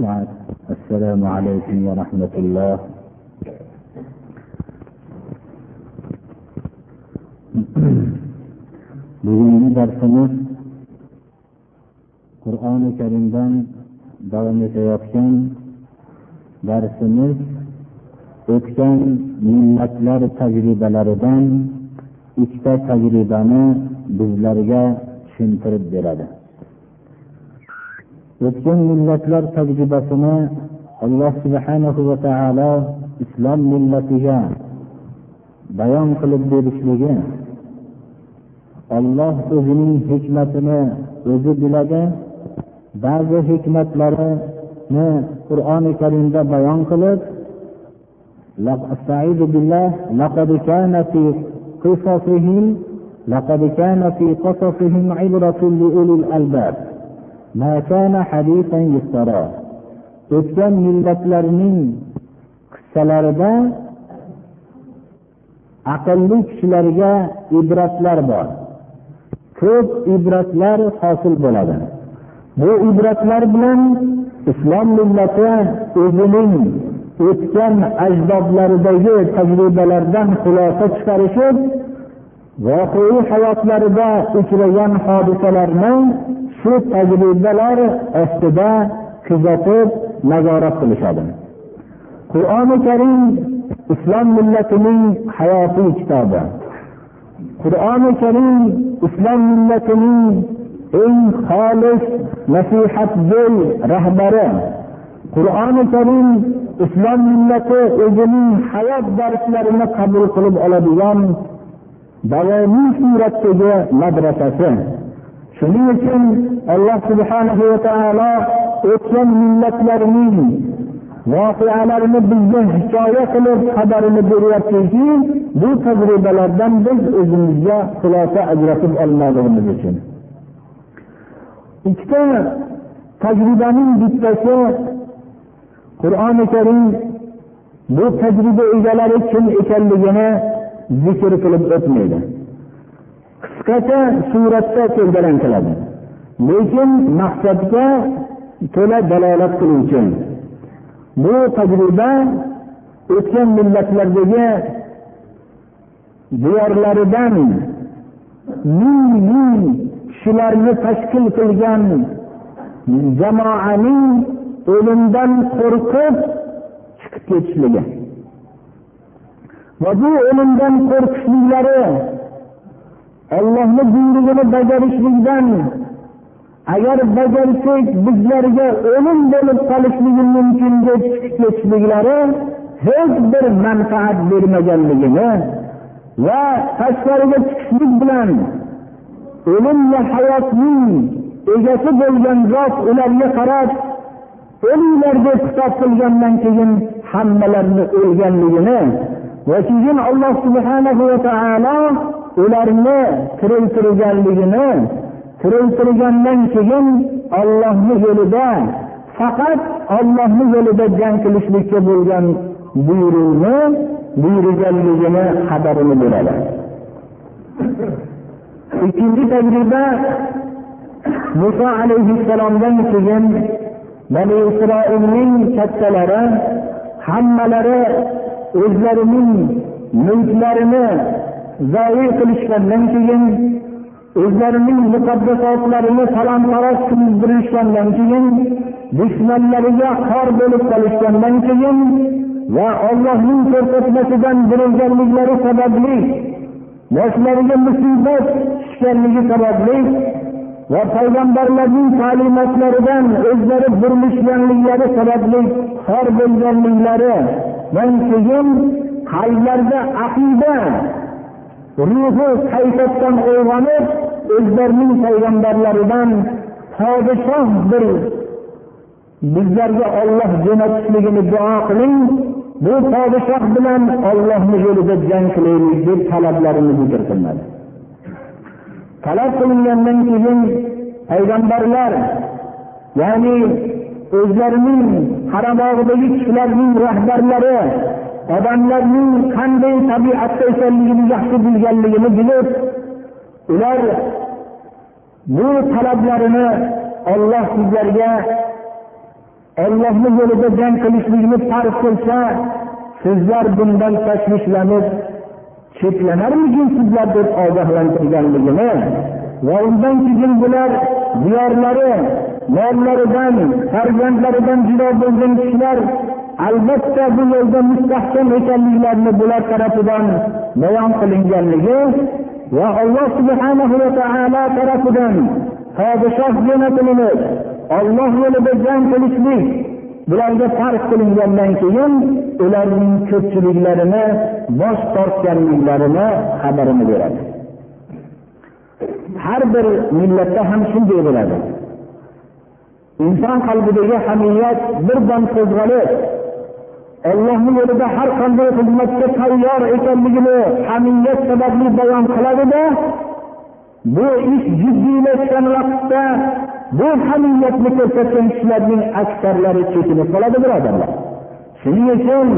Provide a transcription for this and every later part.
بعد السلام عليكم ورحمة الله bugungi darsimiz qur'oni karimdan davom etayotgan darsimiz o'tgan millatlar tajribalaridan ikkita tajribani bizlarga tushuntirib beradi o'tgan millatlar tajribasini alloh subhanahu va taolo islom millatiga bayon qilib berishligi olloh o'zining hikmatini o'zi biladi ba'zi hikmatlarini qur'oni karimda bayon qilib لقد كان في قصصهم لقد كان في قصصهم عبرة لأولي الألباب o'tgan millatlarning qissalarida aqlli kishilarga ibratlar bor. Ko'p ibratlar hosil bo'ladi. Bu ibratlar bilan islom millati o'zining o'tgan ajdodlaridagi tajribalardan xulosa chiqarishib voqei hayotlarida uchragan hodisalarni shu tajribalar ostida kuzatib nazorat qilishadi. Qur'oni karim islom millatining hayotiy kitobi. Qur'oni karim islom millatining eng xolis nasihatgo'y rahbari. Qur'oni karim islom millati o'zining hayot darslarini qabul qilib oladigan davomiy suratdagi madrasasi. Shuning uchun alloh subhanahu va taolo o'tgan millatlarning voqealarini bizga hikoya qilib xabarini beryaptiki bu tajribalardan biz o'zimizga xulosa ajratib olmoqligimiz uchun ikkita tajribaning bittasi qur'oni karim bu tajriba egalari kim ekanligini zikr qilib o'tmaydi qisqacha suratda keldiran qiladi lekin maqsadga to'la dalolat qiluvchi. Bu tajriba o'tgan millatlardagi diyorlaridan ming ming kishilarni tashkil qilgan jamoaning o'limdan qo'rqib chiqib ketishligi. Va bu o'limdan qo'rqishliklari ollohni buyrug'ini bajarishlikdan agar bajarsak bizlarga o'lim bo'lib qolishligi mumkin deb chiqib ketishliklari hech bir manfaat bermaganligini va tashqariga chiqishlik bilan o'lim va hayotning egasi bo'lgan zot ularga qarab o'linglar deb xitob qilgandan keyin hammalarini o'lganligini va keyin alloh subhanahu va taolo ularni tiriltirganligini tiriltirgandan keyin ollohni yo'lida faqat ollohni yo'lida jang qilishlikka bo'lgan buyruqni buyurganligini xabarini beradi. Ikkinchi tajriba muso alayhissalomdan keyin bani isroilning kattalari hammalari o'zlarining mulklarini zoyi qilishgandan keyin o'zlarining muqaddasotlarini talon-taroj qildirishgandan keyin dushmanlariga xor bo'lib qolishgandan keyin va ollohning ko'rsatmasidan burilganliklari sababli boshlariga musibat tushganligi sababli va payg'ambarlarning ta'limotlaridan o'zlari burilishganliklari sababli xor bo'lganliklaridan keyin qalblarida aqida ruhi qaytadan uyg'onib o'zlarining payg'ambarlaridan podshoh bir bizlarga olloh jo'natishligini duo qiling. Bu podshoh bilan ollohni yo'lida jang qilaylik deb talablarini zikr qilinadi talab qilingandan keyin payg'ambarlar ya'ni o'zlarining qaramog'idagi kishilarning rahbarlari odamlarning qanday tabiatda ekanligini yaxshi bilganligini bilib ular bu talablarini olloh sizlarga ollohni yo'lida jang qilishlikni farz qilsa sizlar bundan tashvishlanib cheklanarmikin sizlar deb ogohlantirganligini va undan keyin bular diyorlari mollaridan farzandlaridan judo bo'lgan kishilar albatta bu yo'lda mustahkam ekanliklarini bular tarafidan bayon qilinganligi va alloh subhanahu va taolo tarafidan podshoh jo'natilinib olloh yo'lida jang qilishlik bularga farq qilingandan keyin ularning ko'pchiliklarini bosh tortganliklarini xabarini beradi. Har bir millatda ham shunday bo'ladi. Inson qalbidagi hamiyat birdan qo'zg'alib ollohni yo'lida har qanday xizmatga tayyor ekanligini hamiyat sababli bayon qiladida bu ish jiddiylashgan vaqtda bu hamiyatni ko'rsatgan kishilarning aksarlari chekinib qoladi birodarlar. Shuning uchun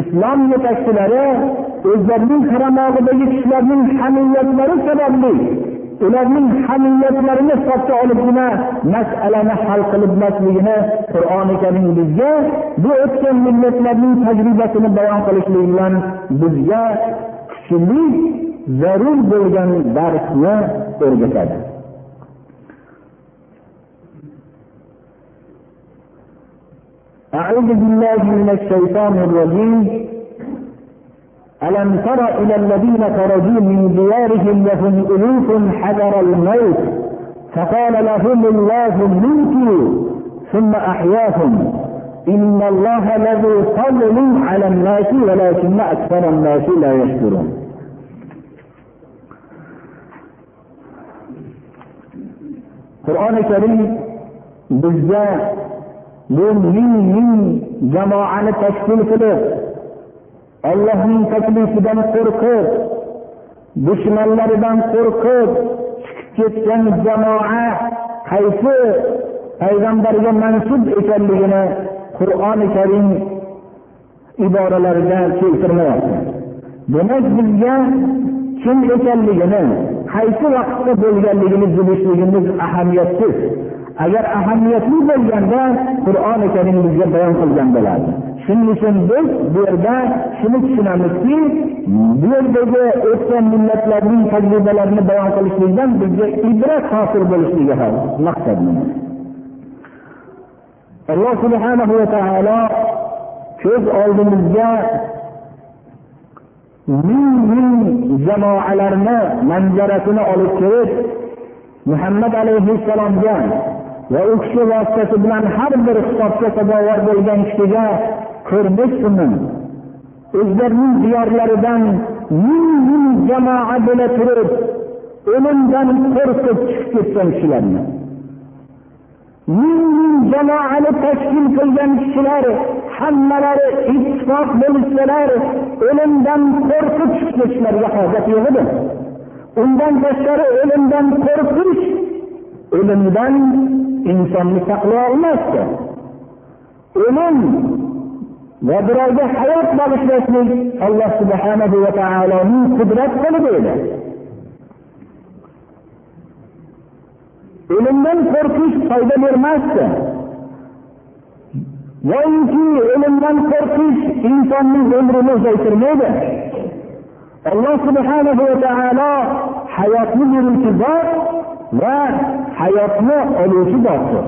islom yetakchilari o'zlarining qaramog'idagi kishilarning hamiyatlari sababli ularning hamiyatlarini hisobga olibgina masalani hal qilinmasligini qur'oni karim bizga bu o'tgan millatlarning tajribasini bayon qilishlik bilan bizga kuchli zarur bo'lgan darsni o'rgatadi أعوذ بالله من الشيطان الرجيم ألم تر إلى الذين خرجوا من ديارهم وهم ألوف حذر الموت؟ فقال لهم الله موتوا ثم أحياهم. إن الله لذو فضل على الناس ولكن أكثر الناس لا يشكرون. qur'oni karim bizga bu ming ming jamoani tashkil qilib ollohning taklifidan qo'rqib dushmanlaridan qo'rqib chiqib ketgan jamoa qaysi payg'ambarga mansub ekanligini qur'oni karim iboralarida keltirmayapti. Demak bizga kim ekanligini qaysi vaqtda bo'lganligini bilishligimiz ahamiyatsiz. Agar ahamiyatli bo'lganda qur'oni karim bizga bayon qilgan bo'lardi. Shuning uchun biz bu yerda shuni tushunamizki bu yerdagi o'tgan millatlarning tajribalarini bayon qilishlikdan bizga ibrat hosil bo'lishligi ham maqsad alloh subhanahu va taolo ko'z oldimizga ming ming jamoalarni manzarasini olib kelib muhammad alayhissalomga va u kishi vositasi bilan har bir hisobga sazovor bo'lgan kishiga ko'rinish o'zlarining diyorlaridan ming ming jamoa bo'la turib o'limdan qo'rqib chiqib ketgan kishilarni ming ming jamoani tashkil qilgan kishilar hammalari ittifoq bo'lishsalar o'limdan qo'rqib chiqib ketishlariga hojat yo'q edi. Undan tashqari o'limdan qo'rqish o'limdan insonni saqlay olmasdi. O'lim va birovga hayot bag'ishlashlik alloh subhanahu va taoloning qudrat qo'lida edi. O'limdan qo'rqish foyda bermasdi. Yoinki o'limdan qo'rqish insonning umrini uzaytirmaydi. Alloh subhanahu va taolo hayotni beruvchi zot va hayotni oluvchi zotdir.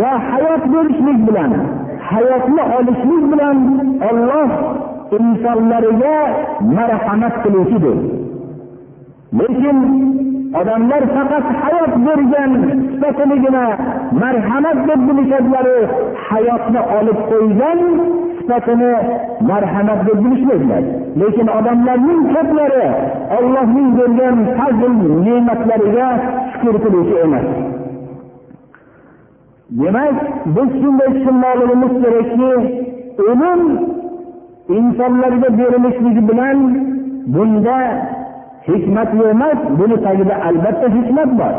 Va hayot berishlik bilan hayotni olishlik bilan olloh insonlariga marhamat qiluvchidir. Lekin odamlar faqat hayot bergan sifatinigina marhamat deb bilishadilari hayotni olib qo'ygan sifatini marhamat deb bilishmaydilar lekin odamlarning ko'plari ollohning bergan fazl ne'matlariga shukur qiluvchi emas. Demak biz shunday tushunmoqligimiz kerakki o'lim insonlarga berilishligi bilan bunda hikmat yo'q emas buni tagida albatta hikmat bor.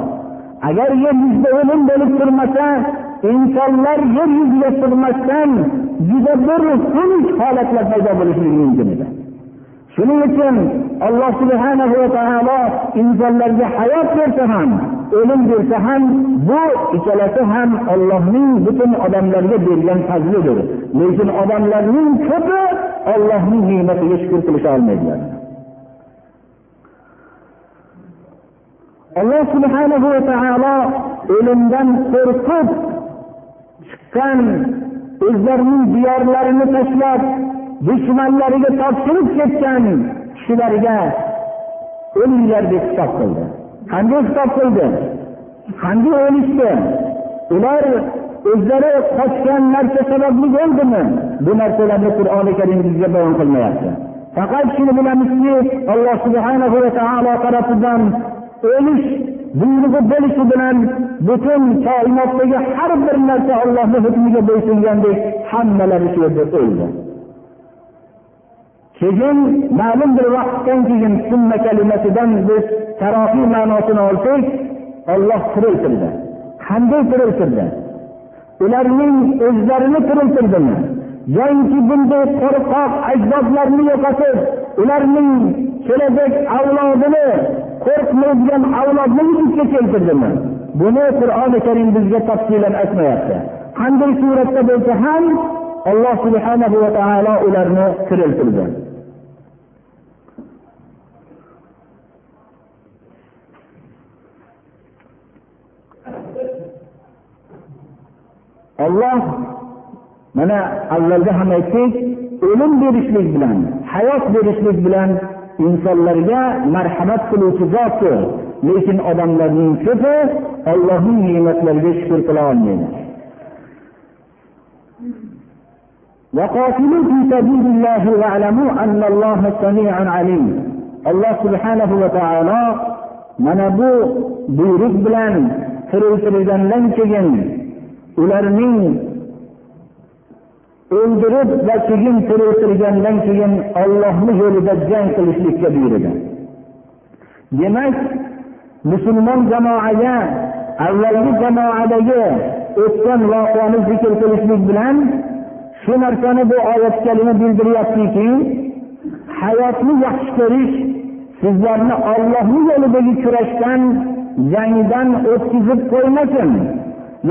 Agar yer yuzida o'lim bo'lib turmasa insonlar yer yuziga sig'masdan juda bir xunuk holatlar paydo bo'lishligi mumkin edi. Shuning uchun alloh subhanahu va taolo insonlarga hayot bersa ham o'lim bersa ham bu ikkalasi ham ollohning butun odamlarga bergan fazlidir lekin odamlarning ko'pi ollohning ne'matiga shukur qilisha olmaydilar alloh subhanahu va taolo o'limdan qo'rqib chiqqan o'zlarining diyorlarini tashlab dushmanlariga topshirib ketgan kishilarga o'linglar deb xitob qildi qanday xitob qildi? Qanday o'lishdi? Ular o'zlari qochgan narsa sababli o'ldimi bu narsalarni qur'oni karim bizga bayon qilmayapti. Faqat shuni bilamizki alloh subhana va taolo tarafidan o'lish buyrug'i bo'lishi bilan butun koinotdagi har bir narsa ollohni hukmiga bo'ysungandek hammalari shu yerda o'ldi. Keyin ma'lum bir vaqtdan keyin summa kalimasidan biz tarofiy ma'nosini olsak olloh tiriltirdi. Qanday tiriltirdi? Ularning o'zlarini tiriltirdimi? Yoinki bunday qo'rqoq ajdodlarni yo'qotib ularning kelajak avlodini qo'rqmaydigan avlodni vujudga keltirdimi? Buni qur'oni karim bizga tafsilan aytmayapti. Qanday suratda bo'lsa ham alloh subhanahu va taolo ularni tiriltirdi. olloh mana avvalda ham aytdik o'lim berishlik bilan hayot berishlik bilan insonlarga marhamat qiluvchi zotdir lekin odamlarning ko'pi ollohning ne'matlariga shukur qila olmaydi وقاتلوا في سبيل الله واعلموا أن الله سميع عليم alloh subhanahu va taolo mana bu buyruq bilan tiriltirilgandan keyin ularning o'ldirib va keyin tiriltirgandan keyin ollohni yo'lida jang qilishlikka buyurdi demak musulmon jamoaga avvalgi jamoadagi o'tgan voqeani zikr qilishlik bilan shu narsani bu oyat kalima bildiryaptiki hayotni yaxshi ko'rish sizlarni ollohni yo'lidagi kurashdan jangdan o'tkazib qo'ymasin.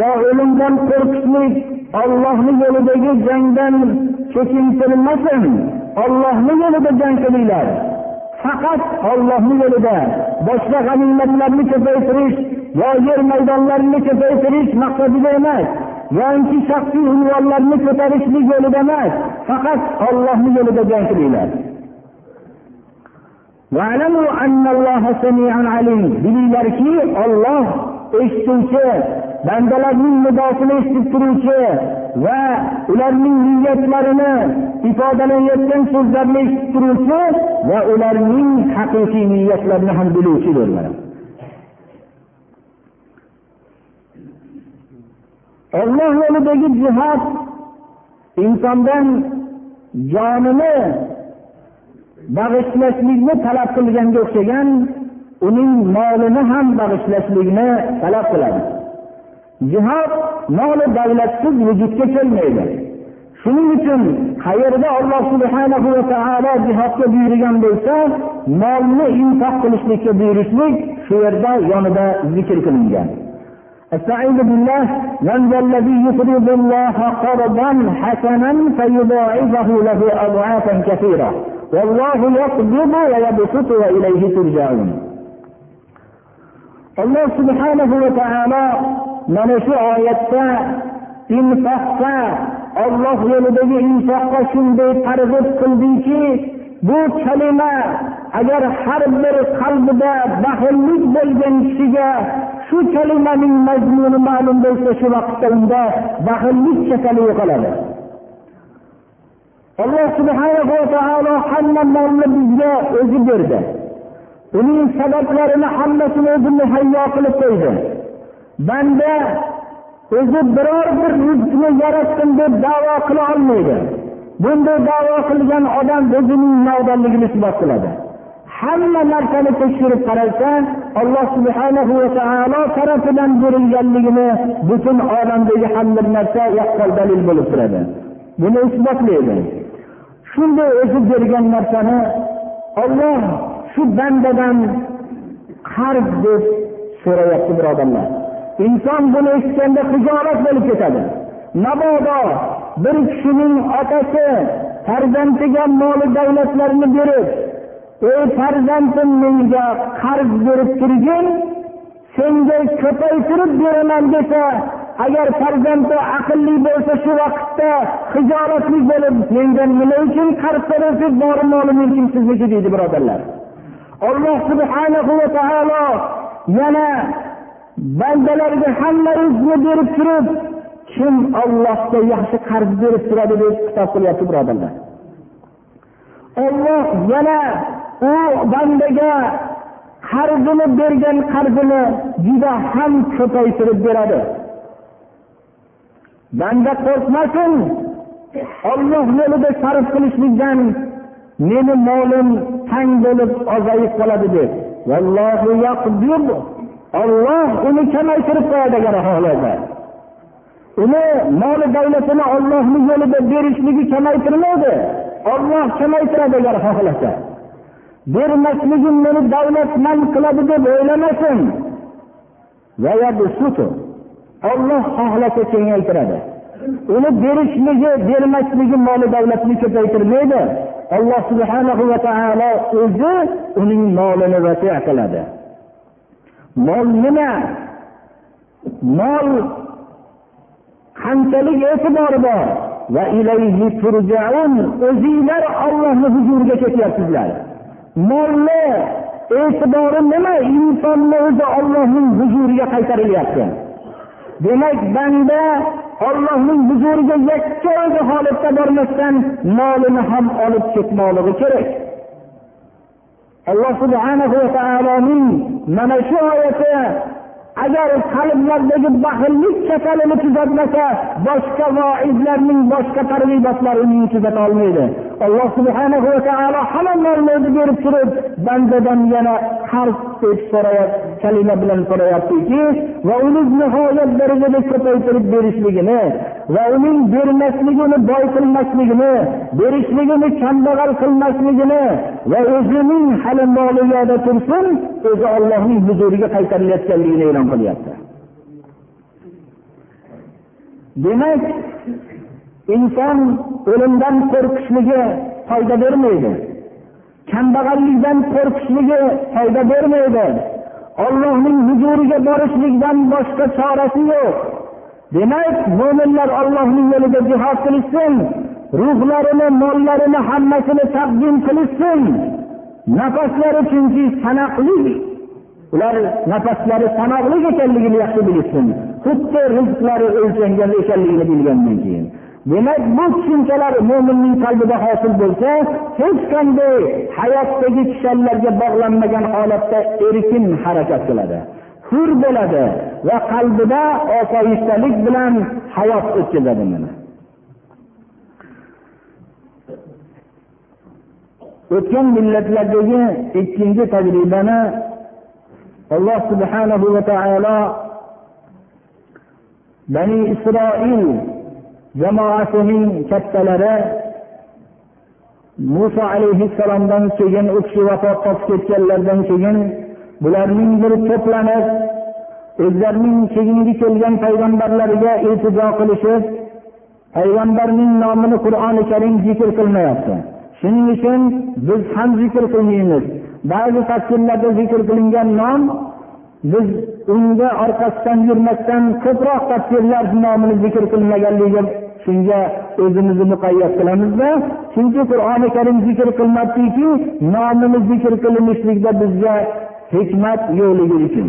Yo o'limdan qo'rqishlik ollohni yo'lidagi jangdan chekintirmasin. Ollohni yo'lida jang qilinglar. Faqat ollohni yo'lida boshqa g'animatlarni ko'paytirish yo yer maydonlarini ko'paytirish maqsadida emas yoki shaxsiy unvonlarni ko'tarishlik yo'lida emas faqat ollohni yo'lida jang qilinglar. Bilinglarki olloh eshituvchi bandalarning nidosini eshitib turuvchi va ularning niyatlarini ifodalanayotgan so'zlarni eshitib turuvchi va ularning haqiqiy niyatlarini ham biluvchidirlar olloh yo'lidagi jihod insondan jonini bag'ishlashlikni talab qilganga o'xshagan uning molini ham bag'ishlashlikni talab qiladi. jihod moli davlatsiz vujudga kelmaydi shuning uchun qayerda alloh subhanahu va taolo jihodga buyurgan bo'lsa molni infoq qilishlikka buyurishlik shu yerda yonida zikr qilingan استعيذ بالله من ذا الذي يقرض الله قرضا حسنا فيضاعفه له اضعافا كثيره والله يقبض ويبسط واليه ترجعون alloh subhanahu va taolo mana shu oyatda infoqqa olloh yo'lidagi infoqqa shunday targ'ib qildiki bu kalima agar har bir qalbida baxillik bo'lgan kishiga shu kalimaning mazmuni ma'lum bo'lsa shu vaqtda unda baxillik kasali yo'qoladi. Alloh subhanahu va taolo hamma molni bizga o'zi berdi. Uning sabablarini hammasini o'zi muhayyo qilib qo'ydi. Banda o'zi biror bir rizqni yaratdim deb davo qila olmaydi. Bunday davo qilgan odam o'zining nodonligini isbot qiladi. Hamma narsani tekshirib qaralsa alloh subhanahu va taolo tarafidan berilganligini butun olamdagi hamma narsa yaqqol dalil bo'lib turadi. Buni isbotlaydi. Shunday o'zi bergan narsani olloh shu bandadan qarz deb so'rayapti birodarlar. Inson buni eshitganda hijolat bo'lib ketadi. Mabodo bir kishining otasi farzandiga moli davlatlarini berib ey farzandim menga qarz berib turgin senga ko'paytirib beraman desa agar farzandi aqlli bo'lsa shu vaqtda hijolatli bo'lib mendan nima uchun qarz so'raysiz? Bor moli mulkim sizniki deydi birodarlar. Alloh subhanahu va taolo yana bandalarga hamma rizqni berib turib kim ollohga yaxshi qarz berib turadi deb kitob qilyapti birodarlar olloh yana u bandaga qarzini bergan qarzini juda ham ko'paytirib beradi. Banda qo'rqmasin olloh yo'lida sarf qilishlikdan meni molim tang bo'lib ozayib qoladi deb. Olloh uni kamaytirib qo'yadi agar xohlasa uni moli davlatini ollohni yo'lida berishligi kamaytirmaydi olloh kamaytiradi agar xohlasa bermasligim meni davlatman qiladi deb o'ylamasin. Olloh xohlasa kengaytiradi. Uni berishligi bermasligi moli davlatni ko'paytirmaydi. Alloh subhanahu va taolo o'zi uning molini vasiya qiladi. Mol nima? Mol qanchalik e'tibori bor? Va ilayhi turjaun o'zinglar ollohni huzuriga ketyapsizlar. Molni e'tibori nima? Insonni o'zi ollohning huzuriga qaytarilyapti. Demak banda ollohning huzuriga yakka o'zi holatda bormasdan molini ham olib ketmoqligi kerak. Alloh subhanahu va taoloning mana shu oyati agar qalblardagi baxillik kasalini tuzatmasa boshqa voizlarning boshqa targ'ibotlari uni tuzata olmaydi. Alloh subhanahu va taolo hamma mavludi berib turib bandadan yana qarz deb so'rayapti. Kalima bilan so'rayaptiki va uni nihoyat darajada ko'paytirib berishligini va uning bermasligini boy qilmasligini berishligini kambag'al qilmasligini va o'zining hali moli yoda tursin o'zi ollohning huzuriga qaytarilayotganligini e'lon qilyapti. Demak inson o'limdan qo'rqishligi foyda bermaydi. Kambag'allikdan qo'rqishligi foyda bermaydi. Ollohning huzuriga borishlikdan boshqa chorasi yo'q. Demak mo'minlar ollohning yo'lida jihod qilishsin ruhlarini mollarini hammasini taqdim qilishsin. Nafaslari chunki sanoqli ular nafaslari sanoqli ekanligini yaxshi bilishsin. Xuddi rizqlari o'lchangan ekanligini bilgandan keyin. Demak bu tushunchalar mo'minning qalbida hosil bo'lsa hech qanday hayotdagi kishanlarga bog'lanmagan holatda erkin harakat qiladi. Hur bo'ladi va qalbida osoyishtalik bilan hayot o'tkazadi mana. O'tgan millatlardagi ikkinchi tajribani alloh subhanahu va taolo bani isroil jamoasining kattalari muso alayhissalomdan keyin u kishi vafot topib ketganlaridan keyin bularning bir to'planib o'zlarining keyingi kelgan payg'ambarlariga iltijo qilishib payg'ambarning nomini qur'oni karim zikr qilmayapti. Shuning uchun biz ham zikr qilmaymiz. Ba'zi tafsirlarda zikr qilingan nom biz unga orqasidan yurmasdan ko'proq tafsirlar nomini zikr qilmaganligiga shunga o'zimizni muqayyat qilamizda. Chunki qur'oni karim zikr qilmabdiki nomini zikr qilinishlikda bizga hikmat yo'qligi uchun.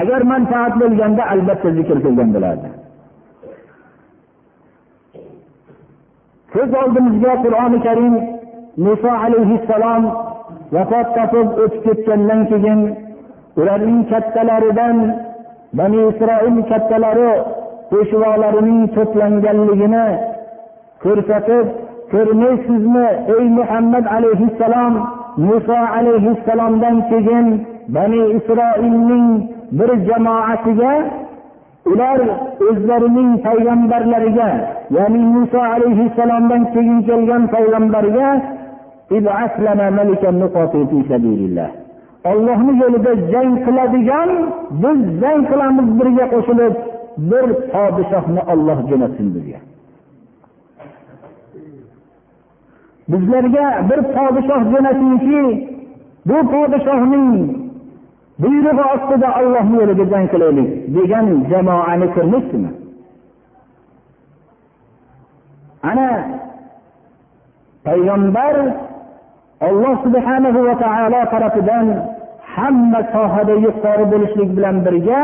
Agar manfaat bo'lganda albatta zikr qilgan bo'lardi. Ko'z oldimizga qur'oni karim muso alayhissalom vafot topib o'tib ketgandan keyin ularning kattalaridan bani isroil kattalari peshvolarining to'planganligini ko'rsatib ko'rmaysizmi ey muhammad alayhissalom muso alayhissalomdan keyin bani isroilning bir jamoasiga ular o'zlarining payg'ambarlariga ya'ni muso alayhissalomdan keyin kelgan payg'ambarga ollohni yo'lida jang qiladigan biz jang qilamiz birga qo'shilib. Bir podshohni olloh jo'natsin bizga bizlarga bir podshoh jo'natingki bu podshohning buyrug'i ostida ollohni yo'lida jang qilaylik degan jamoani ko'rmaysizmi ana payg'ambar olloh subhanahu va taolo tarafidan hamma sohada yuqori bo'lishlik bilan birga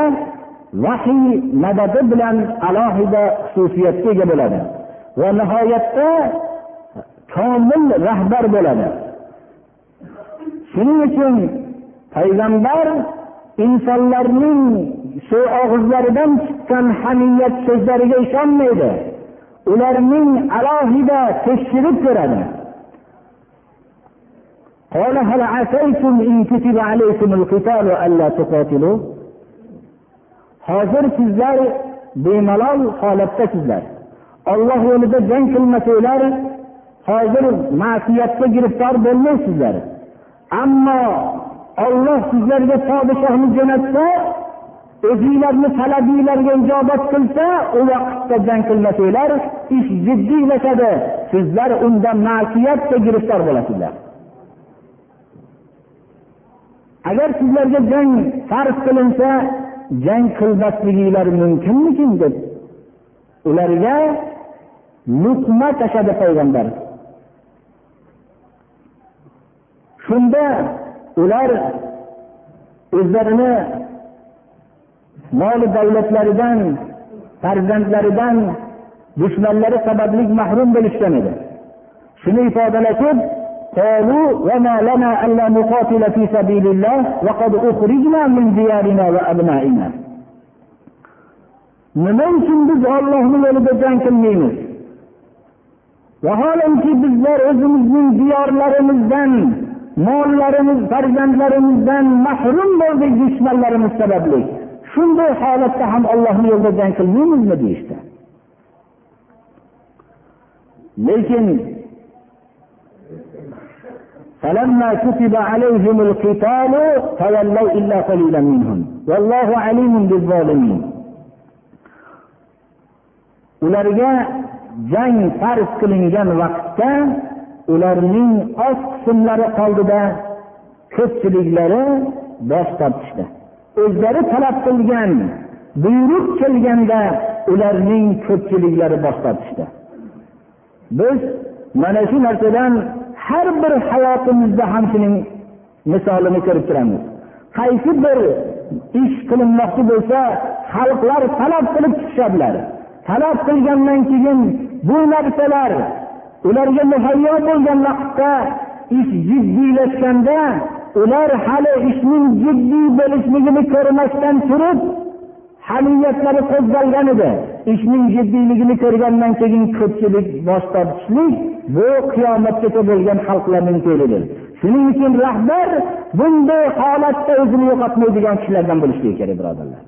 vahiy madadi bilan alohida xususiyatga ega bo'ladi va nihoyatda komil rahbar bo'ladi shuning uchun payg'ambar insonlarning shu og'izlaridan chiqqan hamiyat so'zlariga ishonmaydi ularning alohida tekshirib ko'radi قال هل عسيتم إن كتب عليكم القتال ألا تقاتلوا hozir sizlar bemalol holatdasizlar olloh yo'lida jang qilmasanglar hozir ma'siyatga giriftor bo'lmaysizlar ammo olloh sizlarga podshohni jo'natsa o'zinglarni talabinglarga ijobat qilsa u vaqtda jang qilmasanglar ish jiddiylashadi. Sizlar unda ma'siyatga giriftor bo'lasizlar. Agar sizlarga jang farz qilinsa jang qilmasliginglar mumkinmikin deb ularga luqma tashladi payg'ambar. Shunda ular o'zlarini mol davlatlaridan farzandlaridan dushmanlari sababli mahrum bo'lishgan edi. Shuni ifodalashib قالوا وما لنا ألا نقاتل في سبيل الله وقد أخرجنا من ديارنا وأبنائنا nima uchun biz ollohni yo'lida jang qilmaymiz vaholanki bizlar o'zimizning diyorlarimizdan mollarimiz farzandlarimizdan mahrum bo'ldik dushmanlarimiz sababli shunday holatda ham ollohni yo'lida jang qilmaymizmi deyishdi lekin فلما كتب عليهم القتال تولوا إلا قليلا منهم والله عليم بالظالمين ularga jang farz qilingan vaqtda ularning oz qismlari qoldida ko'pchiliklari bosh tortishdi o'zlari talab qilgan buyruq kelganda ularning ko'pchiliklari bosh tortishdi biz mana shu narsadan har bir hayotimizda ham shuning misolini ko'rib turamiz. Qaysi bir ish qilinmoqchi bo'lsa xalqlar talab qilib chiqishadilar. Talab qilgandan keyin bu narsalar ularga muhayyo bo'lgan vaqtda ish jiddiylashganda ular hali ishning jiddiy bo'lishligini ko'rmasdan turib hamiyatlari qo'zg'algan edi. Ishning jiddiyligini ko'rgandan keyin ko'pchilik bosh tortishlik bu qiyomatgacha bo'lgan xalqlarning fe'lidir shuning uchun rahbar bunday holatda o'zini yo'qotmaydigan kishilardan bo'lishligi kerak birodarlar.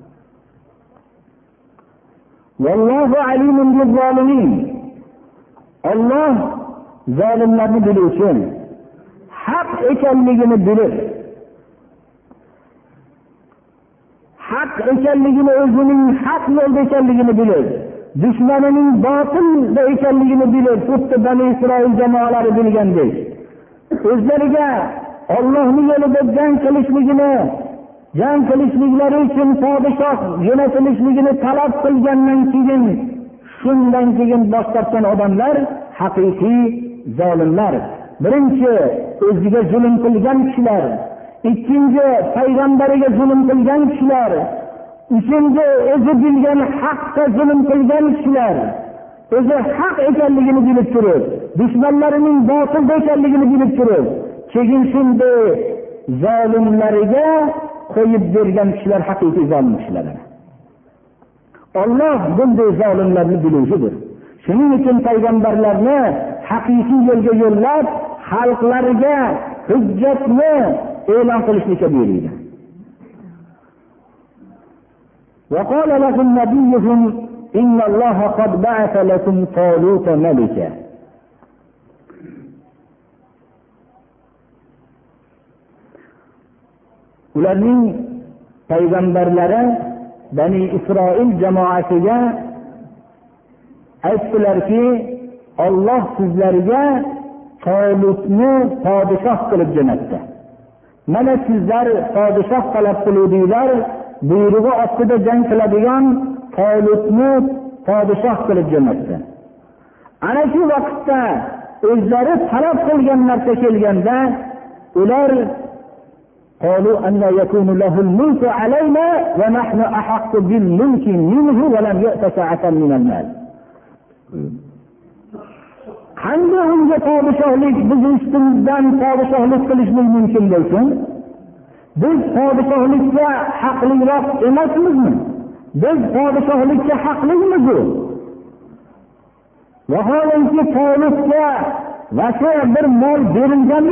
Olloh zolimlarni biluvchi haq ekanligini bilib haq ekanligini o'zining haq yo'lda ekanligini bilib dushmanining botilda ekanligini bilib xuddi bani isroil jamoalari bilgandek o'zlariga ollohni yo'lida jang qilishligini jang qilishliklari uchun podshoh jo'natilishligini talab qilgandan keyin shundan keyin bosh tortgan odamlar haqiqiy zolimlar. Birinchi o'ziga zulm qilgan kishilar. Ikkinchi payg'ambariga zulm qilgan kishilar. Uchinchi o'zi bilgan haqqa zulm qilgan kishilar o'zi haq ekanligini bilib turib dushmanlarining botilda ekanligini bilib turib keyin shunday zolimlariga qo'yib bergan kishilar haqiqiy zolim kishilar olloh bunday zolimlarni biluvchidir. Shuning uchun payg'ambarlarni haqiqiy yo'lga yo'llab xalqlarga hujjatni e'lon qilishlikka buyurgan وقال لهم نبيهم إن الله قد بعث لكم طالوت ملكا ularning payg'ambarlari bani isroil jamoasiga aytdilarki olloh sizlarga tolutni podshoh qilib jo'natdi mana sizlar podshoh talab qiluvdinglar buyrug'i ostida jang qiladigan tolutni podshoh qilib jo'natdi ana shu vaqtda o'zlari talab qilgan narsa kelganda ular قالوا أن يكون له الملك علينا ونحن أحق بالملك منه ولم يؤت سعة من المال qanday unga podshohlik bizni ustimizdan podshohlik qilishlik mumkin bo'lsin Biz podshohlikka haqliroq emasmizmi? Biz podshohlikka haqlimizu vaholanki tolibga vasa bir mol berilgan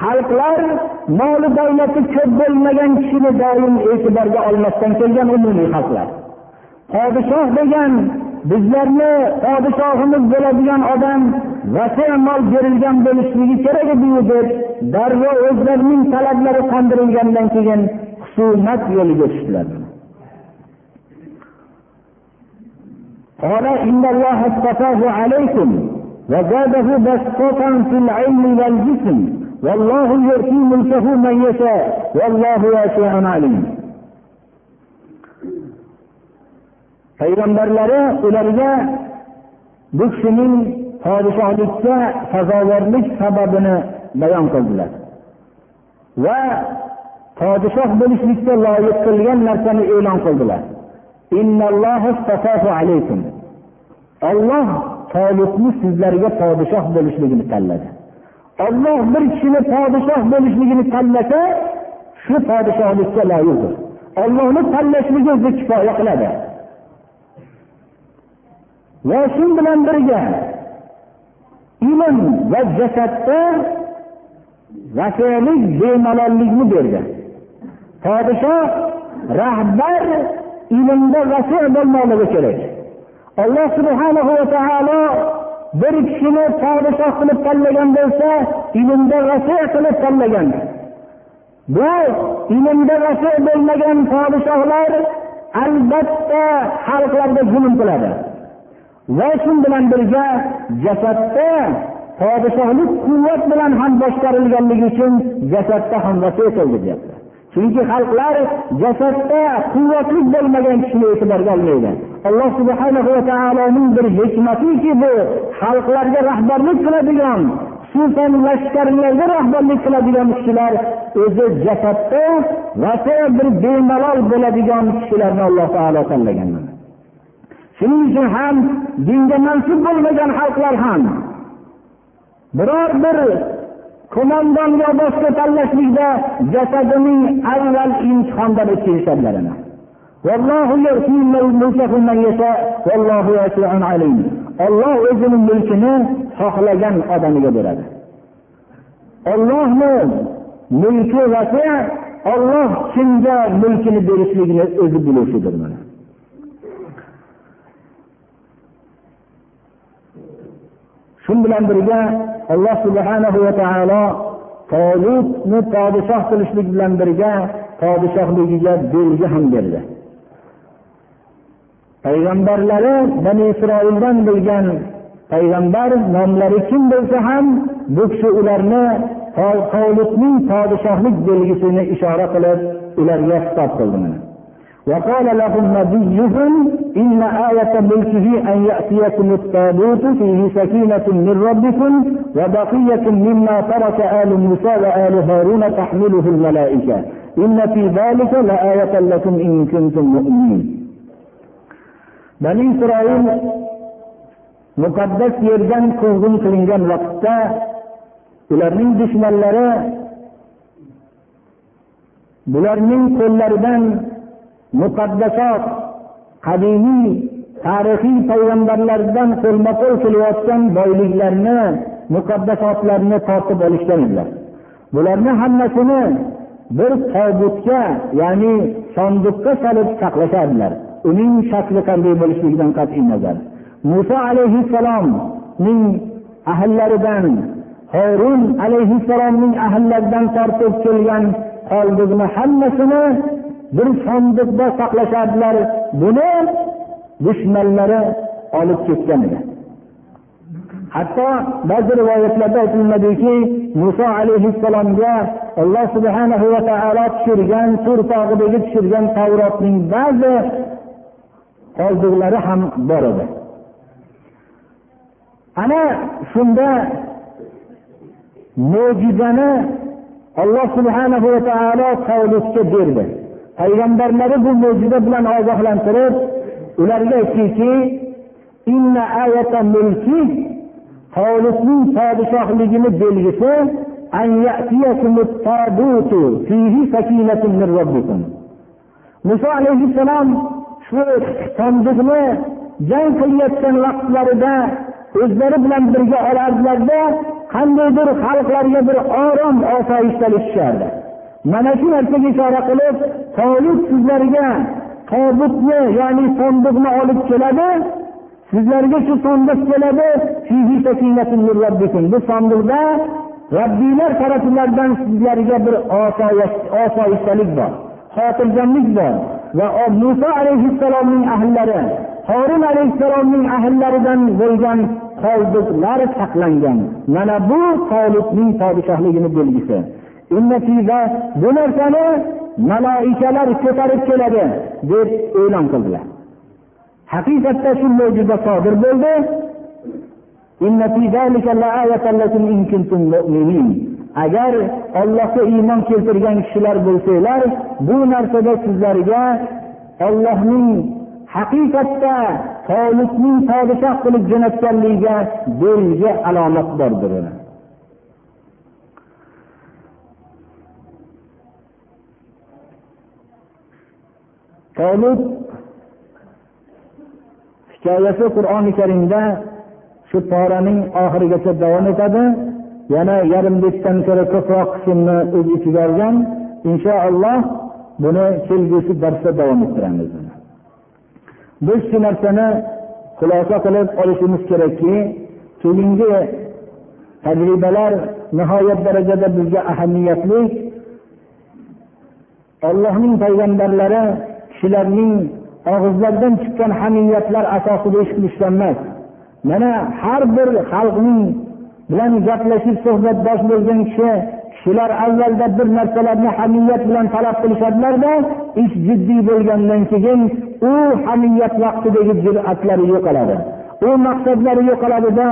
xalqlar moli davlati ko'p bo'lmagan kishini doim e'tiborga olmasdan kelgan umumiy xalqlar. Podshoh degan bizlarni podshohimiz bo'ladigan odam vasa mol berilgan bo'lishligi kerak ediyu deb darrov o'zlarining talablari qondirilgandan keyin husumat yo'liga tushdilar قال إن الله اصطفاه عليكم وزاده بسطة في العلم والجسم والله يؤتي ملكه من يشاء والله واسع عليم payg'ambarlari ularga bu kishining podshohlikka sazovorlik sababini bayon qildilar. Va podshoh bo'lishlikka loyiq qilgan narsani e'lon qildilar. Olloh tolibni sizlarga podshoh bo'lishligini tanladi. Olloh bir kishini podshoh bo'lishligini tanlasa shu podshohlikka loyiqdir. Ollohni tanlashligi o'zi kifoya qiladi. Va shu bilan birga ilm va jasadda vasiylik bemalollikni berdi podshoh rahbar ilmda vasiy bo'lmoqligi kerak. Alloh subhanahu va taolo bir kishini podshoh qilib tanlagan bo'lsa ilmda vasiy qilib tanlagan. Bu ilmda vasiy bo'lmagan podshohlar albatta xalqlarga zulm qiladi. Va shu bilan birga jasadda podshohlik quvvat bilan ham boshqarilganligi uchun jasadda ham vasiy qildi deyapti. Chunki xalqlar jasadda quvvatli bo'lmagan kishini e'tiborga olmaydi. Alloh subhana va taoloning bir hikmatiki bu xalqlarga rahbarlik qiladigan xususan lashkarlarga rahbarlik qiladigan kishilar o'zi jasadda vasa bir bemalol bo'ladigan kishilarni alloh taolo tanlagan shuning uchun ham dinga mansub bo'lmagan xalqlar ham biror bir qo'mondon yo boshqa tanlashlikda jasadining avval imtihondan o'tkazishadilar olloh o'zini mulkini xohlagan odamiga beradi. Ollohni mulki vasi olloh kimga mulkini berishligini o'zi biluvchidir mana. Shu bilan birga alloh subhanahu va taolo tolutni podshoh qilishlik bilan birga podshohligiga belgi ham berdi. Payg'ambarlari bani isroildan bo'lgan payg'ambar nomlari kim bo'lsa ham bu kishi ularni tolutning podshohlik belgisini ishora qilib ularga xitob qildi. وقال لهم نبيهم إن آية ملكه أن يأتيكم التابوت فيه سكينة من ربكم وبقية مما ترك آل موسى وآل هارون تحمله الملائكة. إن في ذلك لآية لكم إن كنتم مؤمنين. bani isroil muqaddas yerdan quvg'in qilingan vaqtda ularning dushmanlari bularning qo'llaridan muqaddasot qadimiy tarixiy payg'ambarlardan qo'lma qo'l kelayotgan boyliklarni muqaddasotlarni tortib olishgan edilar. Bularni hammasini bir tobutga ya'ni sondiqqa solib saqlashardilar. Uning shakli qanday bo'lishligidan qat'iy nazar. Muso alayhissalomning ahllaridan horun alayhissalomning ahllaridan tortib kelgan qoldiqni hammasini bir sandiqda saqlashardilar. Buni dushmanlari olib ketgan edi. Hatto ba'zi rivoyatlarda aytiladiki muso alayhissalomga alloh subhanahu va taolo tushirgan tur tog'idagi tushirgan tavrotning ba'zi qoldiqlari ham bor edi. Ana shunda mo'jizani alloh subhanahu va taolo tavlidga berdi. Payg'ambarlari bu mo'jiza bilan ogohlantirib ularga aytdiki hovlisning podshohligini belgisi muso alayhissalom shu sandiqni jang qilayotgan vaqtlarida o'zlari bilan birga olardilarda qandaydir xalqlarga bir orom osoyishtalik tushardi. Mana shu narsaga ishora qilib tolut sizlarga tobutni ya'ni sandiqni olib keladi. Sizlarga shu sandiq keladi. Bu sandiqda robbiylar taraflaridan sizlarga bir osoyishtalik bor xotirjamlik bor. Va muso alayhissalomning ahllari horun alayhissalomning ahllaridan bo'lgan qoldiqlar saqlangan. Mana bu tolibning podshohligini belgisi. Bu narsani maloikalar ko'tarib keladi deb e'lon qildilar. Haqiqatda shu mo'jiza sodir bo'ldi. Agar ollohga iymon keltirgan kishilar bo'lsanglar bu narsada sizlarga ollohning haqiqatda tolibning podshoh qilib jo'natganligiga belgi alomat bordir tolib hikoyasi qur'oni karimda shu poraning oxirigacha davom etadi. Yana yarim betdan ko'ra ko'proq qismni o'z ichiga olgan. Inshaalloh buni kelgusi darsda davom ettiramiz. Biz shu narsani xulosa qilib olishimiz kerakki keyingi tajribalar nihoyat darajada bizga ahamiyatli. Allohning payg'ambarlari kishilarning og'izlaridan chiqqan hamiyatlar asosida ish qilishgan emas mana har bir xalqning bilan gaplashib suhbatdosh bo'lgan kishi kishilar avvalda bir narsalarni hamiyat bilan talab qilishadilarda ish jiddiy bo'lgandan keyin u hamiyat vaqtidagi jur'atlari yo'qoladi. U maqsadlari yo'qoladida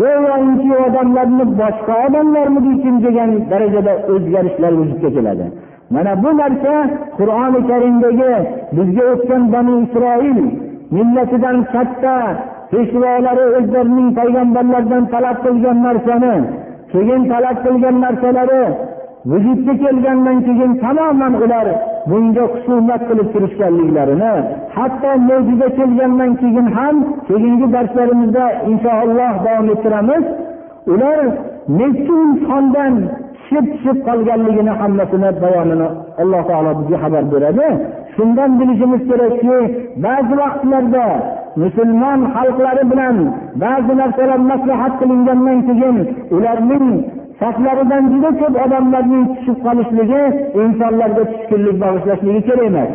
go'yoki odamlarni boshqa odamlarmikin degan darajada o'zgarishlar vujudga keladi. Mana bu narsa qur'oni karimdagi bizga o'tgan bani isroil millatidan katta peshvolari o'zlarining payg'ambarlaridan talab qilgan narsani keyin talab qilgan narsalari vujudga kelgandan keyin tamoman ular bunga husumat qilib turishganliklarini hatto mo'jiza kelgandan keyin ham keyingi darslarimizda inshaalloh davom ettiramiz. Ular nechi insondan tushib tushib qolganligini hammasini bayonini alloh taolo bizga xabar beradi. Shundan bilishimiz kerakki ba'zi vaqtlarda musulmon xalqlari bilan ba'zi narsalar maslahat qilingandan keyin ularning saflaridan juda ko'p odamlarning tushib qolishligi insonlarga tushkunlik bag'ishlashligi kerak emas.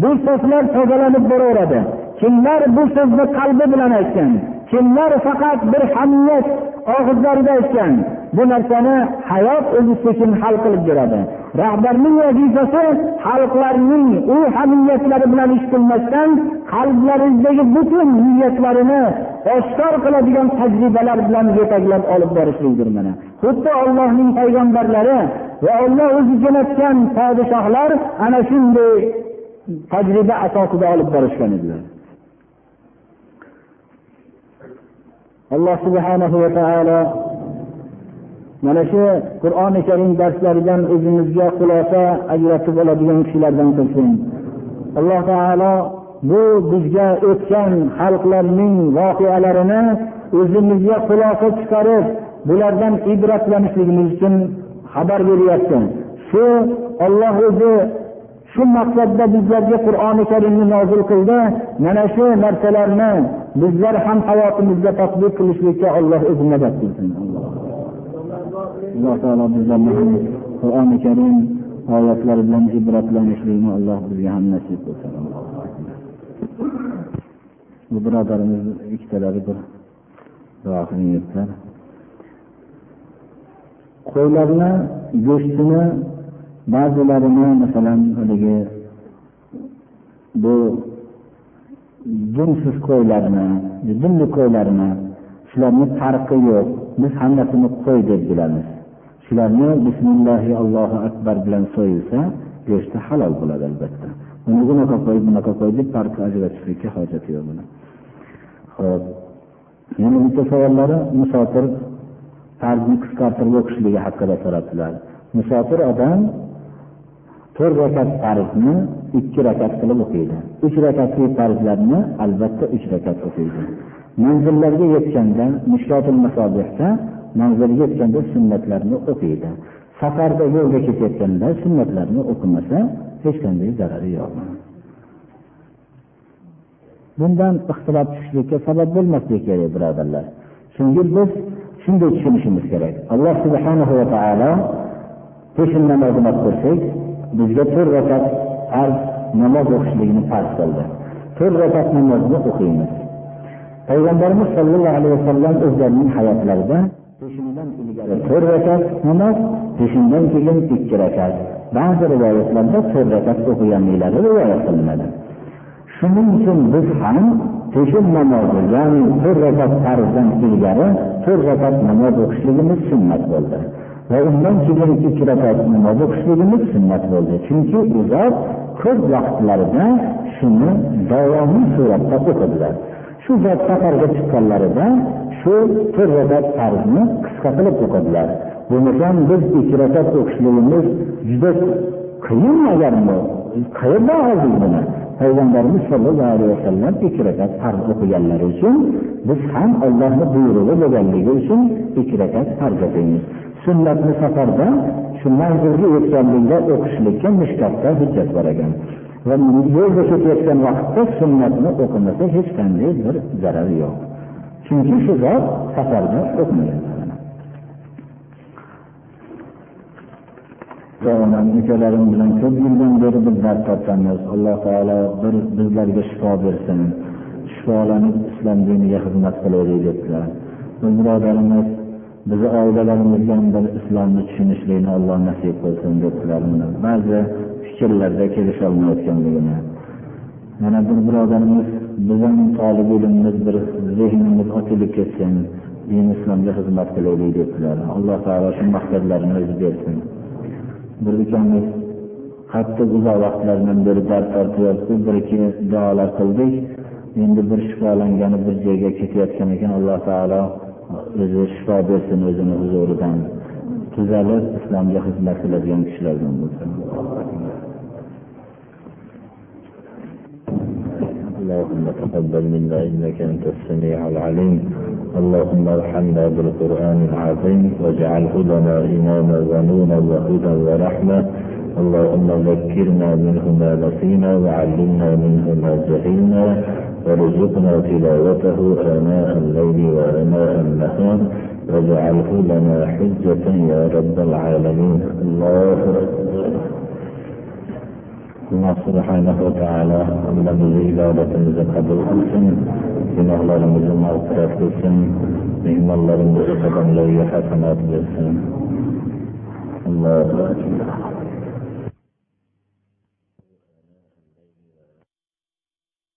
Bu so'zlar tozalanib boraveradi. Kimlar bu so'zni qalbi bilan aytgan? Kimlar faqat bir hamiyat og'izlarida aytgan bu narsani hayot o'zi sekin hal qilib beradi. Rahbarning vazifasi xalqlarning u hamiyatlari bilan ish qilmasdan qalblaridagi butun niyatlarini oshkor qiladigan tajribalar bilan yetaklab olib borishlikdir mana. Xuddi ollohning payg'ambarlari va olloh o'zi jo'natgan podshohlar ana shunday tajriba asosida olib borishgan edilar. Alloh subhanahu va taolo mana shu qur'oni karim darslaridan o'zimizga xulosa ajratib oladigan kishilardan qilsin. Alloh taolo bu bizga o'tgan xalqlarning voqealarini o'zimizga xulosa chiqarib bulardan ibratlanishligimiz uchun xabar beryapti. Shu olloh o'zi shu maqsadda bizlarga qur'oni karimni nozil qildi. Mana shu narsalarni bizlar ham hayotimizda tadbiq qilishlikka olloh o'zi madad qilsin. Alloh taolo bizlarni qur'oni karim oyatlari bilan ibratlanishlikni alloh bizga ham nasib qilsin. Bu birodarimiz ikkitalari bir duo qilyaptilar qo'ylarni go'shtini ba'zilarini masalan haligi bu dumsiz qo'ylarni dumli qo'ylarni shularni farqi yo'q biz hammasini qo'y deb bilamiz. Shularni bismillahi allohu akbar bilan so'yilsa go'shti halol bo'ladi albatta. Uni bunaqa qo'y bunaqa qo'y deb farqni ajratishlikka hojati yo'q buni. Ho'p yana bitta savollari musofir farzni qisqartirib o'qishligi haqida so'rabdilar. Musofir odam to'rt rakat farzni ikki rakat qilib o'qiydi. Uch rakatli farzlarni albatta uch rakat o'qiydi. Manzillarga yetganda mushkotul masobihda manzilga yetganda sunnatlarni o'qiydi. Safarda yo'lda ketayotganda sunnatlarni o'qimasa hech qanday zarari yo'q. Bundan ixtilof tushishlikka sabab bo'lmasligi kerak birodarlar. Chunki biz shunday tushunishimiz kerak. Alloh subhanahu va taolo peshin namozini ko'rsak bizga to'rt rakat farz namoz o'qishlikni farz qildi. To'rt rakat namozni o'qiymiz. Payg'ambarimiz sollallohu alayhi vasallam o'zlarining hayotlarida peshindan ilgari to'rt rakat namoz peshindan keyin ikki rakat. Ba'zi rivoyatlarda to'rt rakat o'qiganliklari rivoyat qilinadi. Shuning uchun biz ham peshin namozi ya'ni to'rt rakat farzdan ilgari to'rt rakat namoz o'qishligimiz sunnat bo'ldi. Va undan keyin ikki rakat namoz o'qishligimiz sunnat bo'ldi chunki u zot ko'p vaqtlarida shuni davomiy suratda o'qidilar shu zot safarga chiqqanlarida shu to'rt rakat farzni qisqa qilib o'qidilar bo'lmasam biz ikki rakat o'qishligimiz juda qiyin agarmi qayerdan oldik buni payg'ambarimiz sollallohu alayhi vasallam ikki rakat farz o'qiganlari uchun biz ham ollohni buyrug'i bo'lganligi uchun ikki rakat farz o'qiymiz sunnatni safarda shu manzilga yetganlikda o'qishlikka mishkatda hujjat bor ekan. Va yo'lda ketayotgan vaqtda sunnatni o'qimasa hech qanday bir zarari yo'q. Chunki shu zot safarda o'qimagan ukalarim bilan ko'p yildan beri biz dard tortamiz alloh taolo bir bizlarga shifo bersin. Shifolanib islom diniga xizmat qilaylik debdilar. Bu birodarimiz bizni oilalarimizdan bir islomni tushunishlikni alloh nasib qilsin debdilar ba'zi fikrlarda kelisholmayotganligini mana bir birodarimiz bizani tolib ilmimiz bir zehnimiz ochilib ketsin din islomga xizmat qilaylik debdilar alloh taolo shu maqsadlarini o'zi bersin. Bir ukamiz qattiq uzoq vaqtlardan beri dard tortyapti bir ikki duolar qildik. Endi bir shifolangani bir joyga ketayotgan ekan alloh taolo o'zi shifo bersin o'zini huzuridan. Tuzalib islomga xizmat qiladigan kishilardan bo'lsin. اللهم تقبل منا انك انت السميع العليم اللهم ارحمنا بالقران العظيم واجعله لنا اماما ونورا وهدى ورحمه اللهم ذكرنا منه ما نسينا وعلمنا منه ما جهلنا ورزقنا تلاوته آناء الليل وآناء النهار واجعله لنا حجة يا رب العالمين. الله ما سبحانه وتعالى أما بزي إلادة زكاة الحسن إن الله لم يجمع الحسن إن الله لم يجمع الحسن الله أكبر